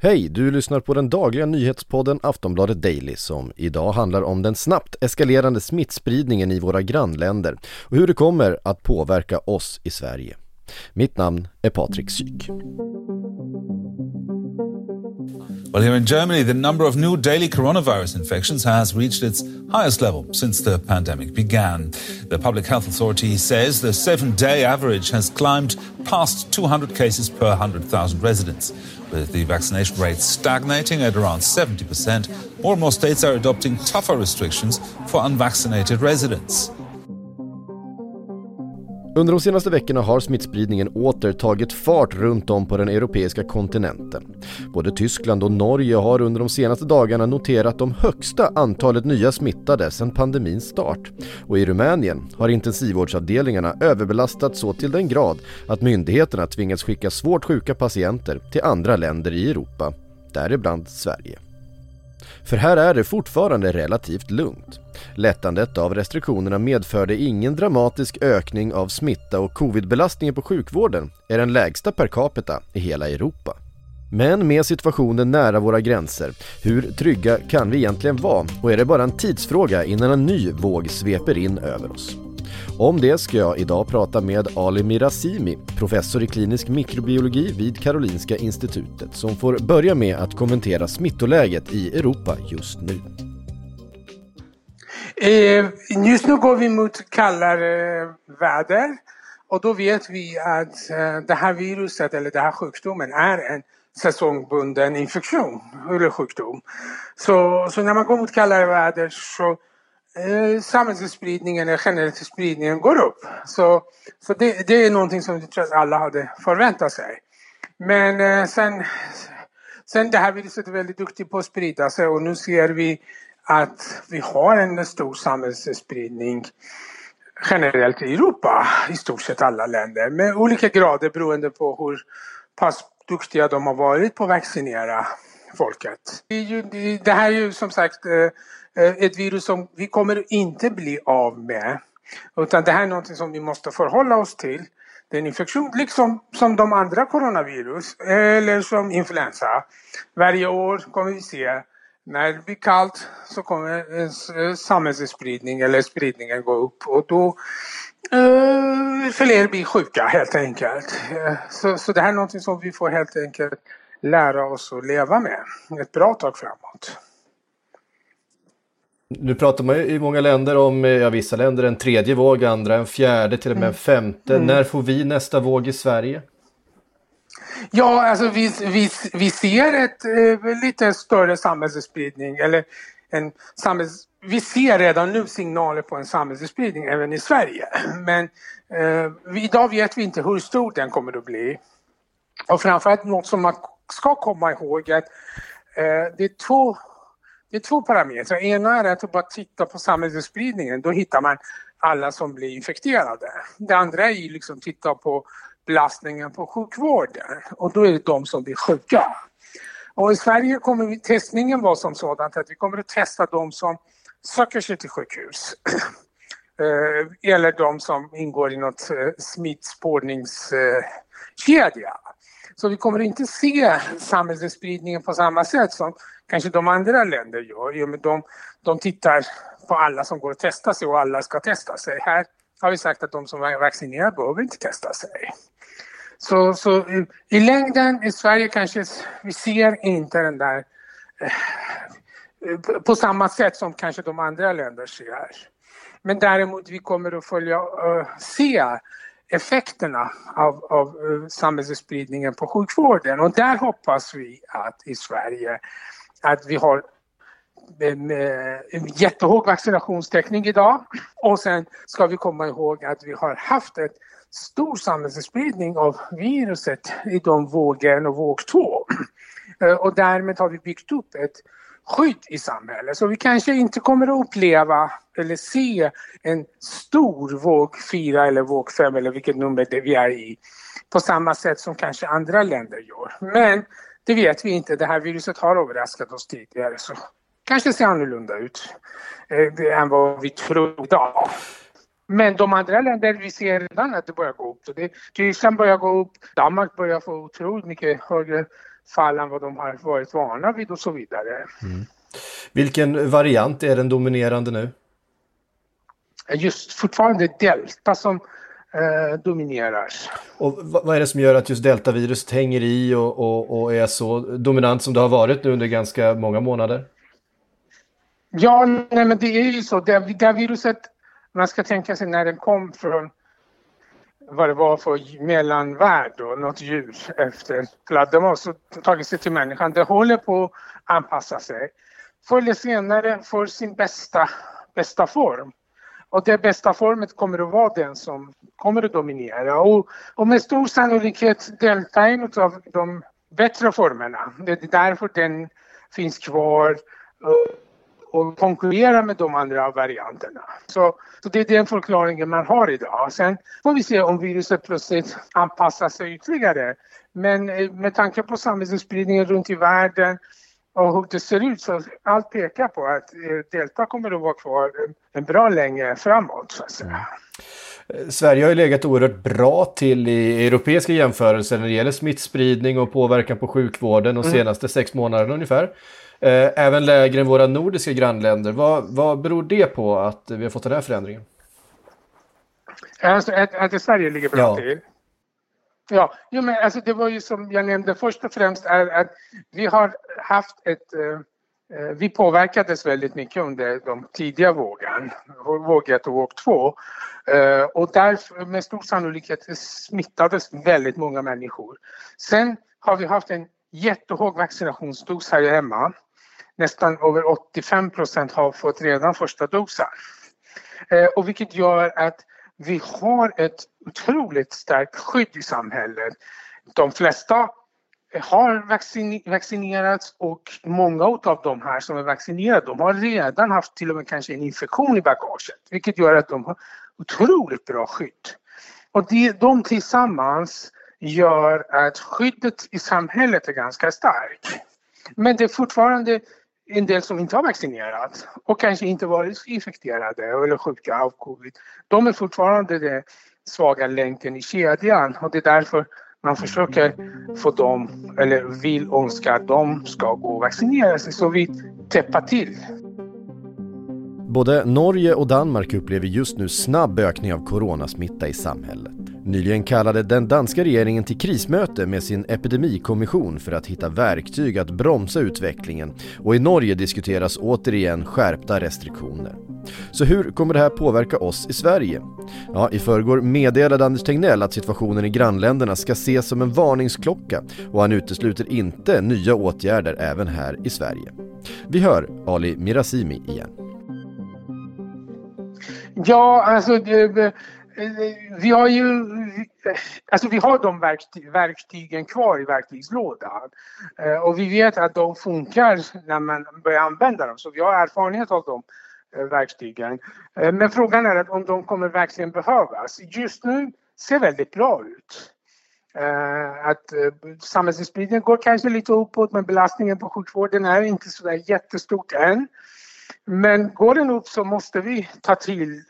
Hej, du lyssnar på den dagliga nyhetspodden Aftonbladet Daily som idag handlar om den snabbt eskalerande smittspridningen i våra grannländer och hur det kommer att påverka oss i Sverige. Mitt namn är Patrik Syk. Well, here in Germany, the number of new daily coronavirus infections has reached its highest level since the pandemic began. The public health authority says the seven day average has climbed past 200 cases per 100,000 residents. With the vaccination rate stagnating at around 70%, more and more states are adopting tougher restrictions for unvaccinated residents. Under de senaste veckorna har smittspridningen åter tagit fart runt om på den europeiska kontinenten. Både Tyskland och Norge har under de senaste dagarna noterat de högsta antalet nya smittade sedan pandemins start. Och i Rumänien har intensivvårdsavdelningarna överbelastats så till den grad att myndigheterna tvingats skicka svårt sjuka patienter till andra länder i Europa, däribland Sverige. För här är det fortfarande relativt lugnt. Lättandet av restriktionerna medförde ingen dramatisk ökning av smitta och covidbelastningen på sjukvården är den lägsta per capita i hela Europa. Men med situationen nära våra gränser, hur trygga kan vi egentligen vara och är det bara en tidsfråga innan en ny våg sveper in över oss? Om det ska jag idag prata med Ali Mirazimi, professor i klinisk mikrobiologi vid Karolinska institutet, som får börja med att kommentera smittoläget i Europa just nu. Eh, just nu går vi mot kallare väder och då vet vi att eh, det här viruset eller den här sjukdomen är en säsongbunden infektion eller sjukdom. Så, så när man går mot kallare väder så eh, samhällsspridningen, eller generellt spridningen går upp. Så, så det, det är någonting som jag tror att alla hade förväntat sig. Men eh, sen, sen det här viruset är väldigt duktigt på att sprida sig och nu ser vi att vi har en stor samhällsspridning generellt i Europa, i stort sett alla länder, med olika grader beroende på hur pass duktiga de har varit på att vaccinera folket. Det här är ju som sagt eh, Eh, ett virus som vi kommer inte bli av med. Utan det här är något som vi måste förhålla oss till. Det är en infektion liksom som de andra coronavirus eller som influensa. Varje år kommer vi se när det blir kallt så kommer eh, samhällsspridning eller spridningen gå upp och då eh, fler blir sjuka helt enkelt. Eh, så, så det här är något som vi får helt enkelt lära oss att leva med ett bra tag framåt. Nu pratar man ju i många länder om, ja vissa länder en tredje våg, andra en fjärde, till och med en mm. femte. Mm. När får vi nästa våg i Sverige? Ja, alltså vi, vi, vi ser ett eh, lite större samhällsspridning eller en samhälls... Vi ser redan nu signaler på en samhällsspridning även i Sverige. Men eh, idag vet vi inte hur stor den kommer att bli. Och framförallt något som man ska komma ihåg är att eh, det är två det är två parametrar. Ena är att bara titta på samhällsspridningen. Då hittar man alla som blir infekterade. Det andra är att liksom titta på belastningen på sjukvården och då är det de som blir sjuka. Och i Sverige kommer vi, testningen vara som sådant att vi kommer att testa de som söker sig till sjukhus. Eh, eller de som ingår i något eh, smittspårningskedja. Så vi kommer inte se samhällsspridningen på samma sätt som kanske de andra länder gör. De, de tittar på alla som går att testa sig och alla ska testa sig. Här har vi sagt att de som är vaccinerade behöver inte testa sig. Så, så i, i längden i Sverige kanske vi ser inte den där eh, på samma sätt som kanske de andra länderna ser. Men däremot vi kommer att följa, uh, se effekterna av, av uh, samhällsspridningen på sjukvården och där hoppas vi att i Sverige att vi har en, eh, en vaccinationstäckning idag och sen ska vi komma ihåg att vi har haft en stor samhällsspridning av viruset i de vågen och våg två. Eh, och därmed har vi byggt upp ett skydd i samhället. Så vi kanske inte kommer att uppleva eller se en stor våg 4 eller våg 5 eller vilket nummer det vi är i på samma sätt som kanske andra länder gör. Men det vet vi inte. Det här viruset har överraskat oss tidigare så kanske ser annorlunda ut eh, än vad vi trodde. Men de andra länder vi ser redan att det börjar gå upp. Så det, Tyskland börjar gå upp, Danmark börjar få otroligt mycket högre fall än vad de har varit vana vid och så vidare. Mm. Vilken variant är den dominerande nu? Just fortfarande delta som eh, dominerar. Och vad är det som gör att just deltaviruset hänger i och, och, och, är så dominant som det har varit nu under ganska många månader? Ja, nej, men det är ju så. Det, det viruset, man ska tänka sig när den kom från vad det var för mellanvärld då, något djur efter fladdermöss och tagit sig till människan. Det håller på att anpassa sig. Förr eller senare får sin bästa, bästa form. Och den bästa formen kommer att vara den som kommer att dominera. Och, och med stor sannolikhet delta en av de bättre formerna. Det är därför den finns kvar eh, och konkurrera med de andra varianterna. Så, så det är den förklaringen man har idag. Sen får vi se om viruset plötsligt anpassar sig ytterligare. Men eh, med tanke på samhällsspridningen runt i världen och det ser ut så allt pekar på att eh, delta kommer att vara kvar en bra länge framåt. Så att säga. Mm. Sverige har ju legat oerhört bra till i europeiska jämförelser när det gäller smittspridning och påverkan på sjukvården de mm. senaste mm. sex månaderna ungefär. Eh, även lägre än våra nordiska grannländer. Vad, vad beror det på att vi har fått den här förändringen? Alltså att, att Sverige ligger bra ja. till? Ja, jo, men alltså det var ju som jag nämnde först och främst är att vi har haft ett eh, eh vi påverkades väldigt mycket under de tidiga vågen, våg 1 och våg 2. Eh, och därför med stor sannolikhet smittades väldigt många människor. Sen har vi haft en jättehög vaccinationsdos här hemma nästan över 85 procent har fått redan första dosen. Eh, och vilket gör att vi har ett otroligt starkt skydd i samhället. De flesta har vaccinerats och många av de här som är vaccinerade de har redan haft till och med kanske en infektion i bagaget vilket gör att de har otroligt bra skydd. Och det, de tillsammans gör att skyddet i samhället är ganska starkt. Men det är fortfarande en del som inte har vaccinerat och kanske inte varit infekterade eller sjuka av covid. De är fortfarande den svaga länken i kedjan och det är därför man försöker få dem, eller vill önska att de ska gå och vaccinera sig så vi täpper till. Både Norge och Danmark upplever just nu snabb ökning av coronasmitta i samhället. Nyligen kallade den danska regeringen till krismöte med sin epidemikommission för att hitta verktyg att bromsa utvecklingen och i Norge diskuteras återigen skärpta restriktioner. Så hur kommer det här påverka oss i Sverige? Ja, i förrgår meddelade Anders Tegnell att situationen i grannländerna ska ses som en varningsklocka och han utesluter inte nya åtgärder även här i Sverige. Vi hör Ali Mirazimi igen. Ja, alltså det, Eh, vi har ju, alltså vi har de verktyg, verktygen kvar i verktygslådan eh, och vi vet att de funkar när man börjar använda dem så vi har erfarenhet av de eh, verktygen. Men frågan är om de kommer verkligen behövas. Just nu ser väldigt bra ut. Att samhällsspridningen går kanske lite uppåt men belastningen på sjukvården är inte så där jättestort än. Men går den upp så måste vi ta till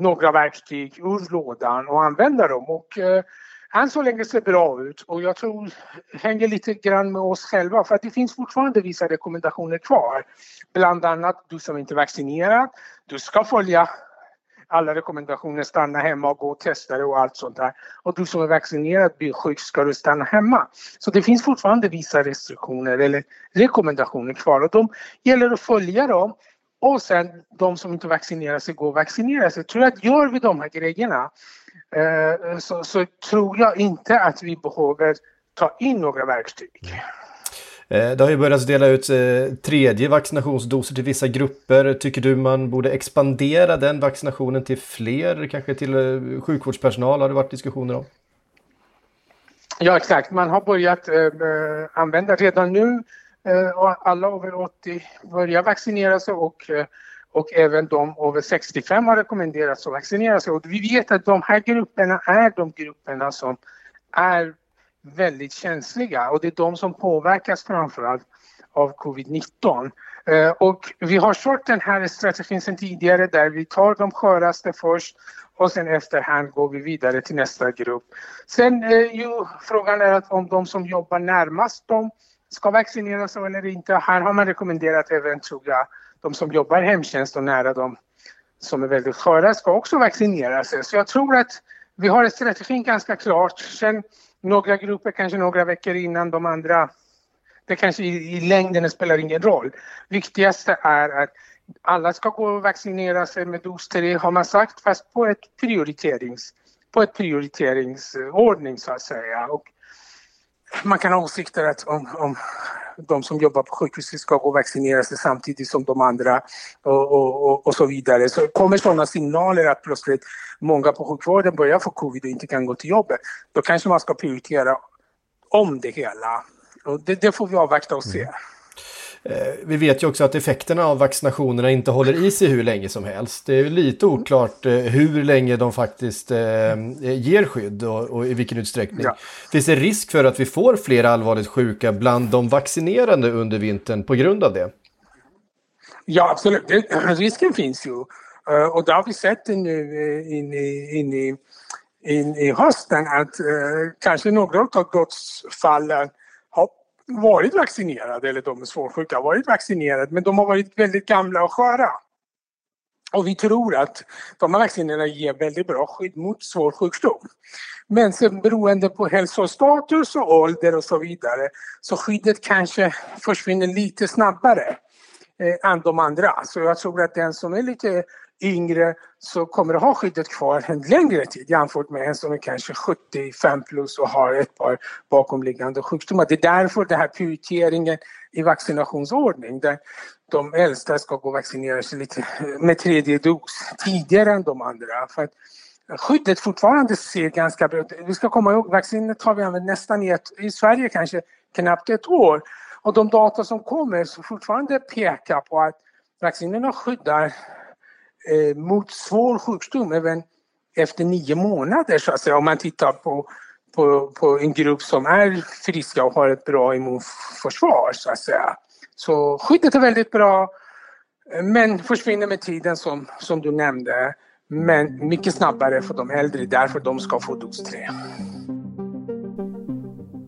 några verktyg ur lådan och använda dem. Och, eh, än så länge ser det bra ut och jag tror hänger lite grann med oss själva för att det finns fortfarande vissa rekommendationer kvar. Bland annat du som inte är vaccinerad, du ska följa alla rekommendationer, stanna hemma och gå och testa det och allt sånt där. Och du som är vaccinerad blir sjuk ska du stanna hemma. Så det finns fortfarande vissa restriktioner eller rekommendationer kvar och de gäller att följa dem och sen de som inte vaccinerar sig går och vaccinerar sig. Tror jag att gör vi de här grejerna eh, så, så, tror jag inte att vi behöver ta in några verktyg. Eh, det har ju börjat dela ut eh, tredje vaccinationsdoser till vissa grupper. Tycker du man borde expandera den vaccinationen till fler, kanske till eh, sjukvårdspersonal har det varit diskussioner om? Ja exakt, man har börjat eh, använda redan nu Eh, alla över 80 börjar vaccinera sig och, eh, och även de över 65 har rekommenderats att vaccinera sig. Och vi vet att de här grupperna är de grupperna som är väldigt känsliga och det är de som påverkas framförallt av covid-19. Eh, och vi har kört den här strategin sedan tidigare där vi tar de sköraste först och sen efterhand går vi vidare till nästa grupp. Sen är ju, frågan är att om de som jobbar närmast dem ska vaccineras eller inte. Här har man rekommenderat även, tror jag, de som jobbar i hemtjänst och nära dem som är väldigt sköra ska också vaccinera sig. Så jag tror att vi har strategin ganska klart. Sen några grupper kanske några veckor innan de andra. Det kanske i, i längden spelar ingen roll. Viktigaste är att alla ska gå och vaccinera sig med dos 3 har man sagt, fast på ett prioriterings, på ett prioriteringsordning så att säga. Och man kan ha åsikter att om, om de som jobbar på sjukhuset ska gå och vaccinera sig samtidigt som de andra och, och, och, och så vidare. Så kommer sådana signaler att plötsligt många på sjukvården börjar få covid och inte kan gå till jobbet. Då kanske man ska prioritera om det hela. Och det, det får vi avvakta och se. Mm. Eh, vi vet ju också att effekterna av vaccinationerna inte håller i sig hur länge som helst. Det är lite oklart eh, hur länge de faktiskt eh, ger skydd och, i vilken utsträckning. Ja. Finns det risk för att vi får fler allvarligt sjuka bland de vaccinerande under vintern på grund av det? Ja, absolut. Det, risken finns ju. Och det har vi sett nu in i, in i, in i hösten att kanske några av dödsfallen varit vaccinerade, eller de är svårsjuka har varit vaccinerade, men de har varit väldigt gamla och sköra. Och vi tror att de här vaccinerna ger väldigt bra skydd mot svår sjukdom. Men sen beroende på hälsostatus och ålder och så vidare så skyddet kanske försvinner lite snabbare eh, än de andra. Så jag tror att den som är lite yngre så kommer att ha skyddet kvar en längre tid jämfört med en som är kanske 75 plus och har ett par bakomliggande sjukdomar. Det är därför den här prioriteringen i vaccinationsordning där de äldsta ska gå och vaccinera sig lite med tredje dos tidigare än de andra. För att skyddet fortfarande ser ganska bra ut. Vi ska komma ihåg, vaccinet har vi använt nästan i, ett, i Sverige kanske knappt ett år. Och de data som kommer så fortfarande pekar på att vaccinerna skyddar eh, mot svår sjukdom även efter nio månader så att säga om man tittar på, på, på en grupp som är friska och har ett bra immunförsvar så att säga. Så skyddet är väldigt bra men försvinner med tiden som, som du nämnde. Men mycket snabbare för de äldre, därför de ska få dos 3.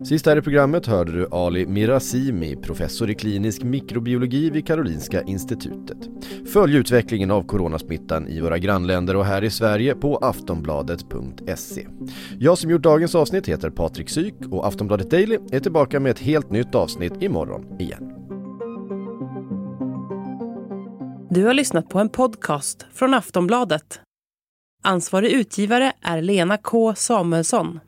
Sist här i programmet hörde du Ali Mirazimi, professor i klinisk mikrobiologi vid Karolinska institutet. Följ utvecklingen av coronasmittan i våra grannländer och här i Sverige på aftonbladet.se. Jag som gjort dagens avsnitt heter Patrik Syk och Aftonbladet Daily är tillbaka med ett helt nytt avsnitt imorgon igen. Du har lyssnat på en podcast från Aftonbladet. Ansvarig utgivare är Lena K Samuelsson.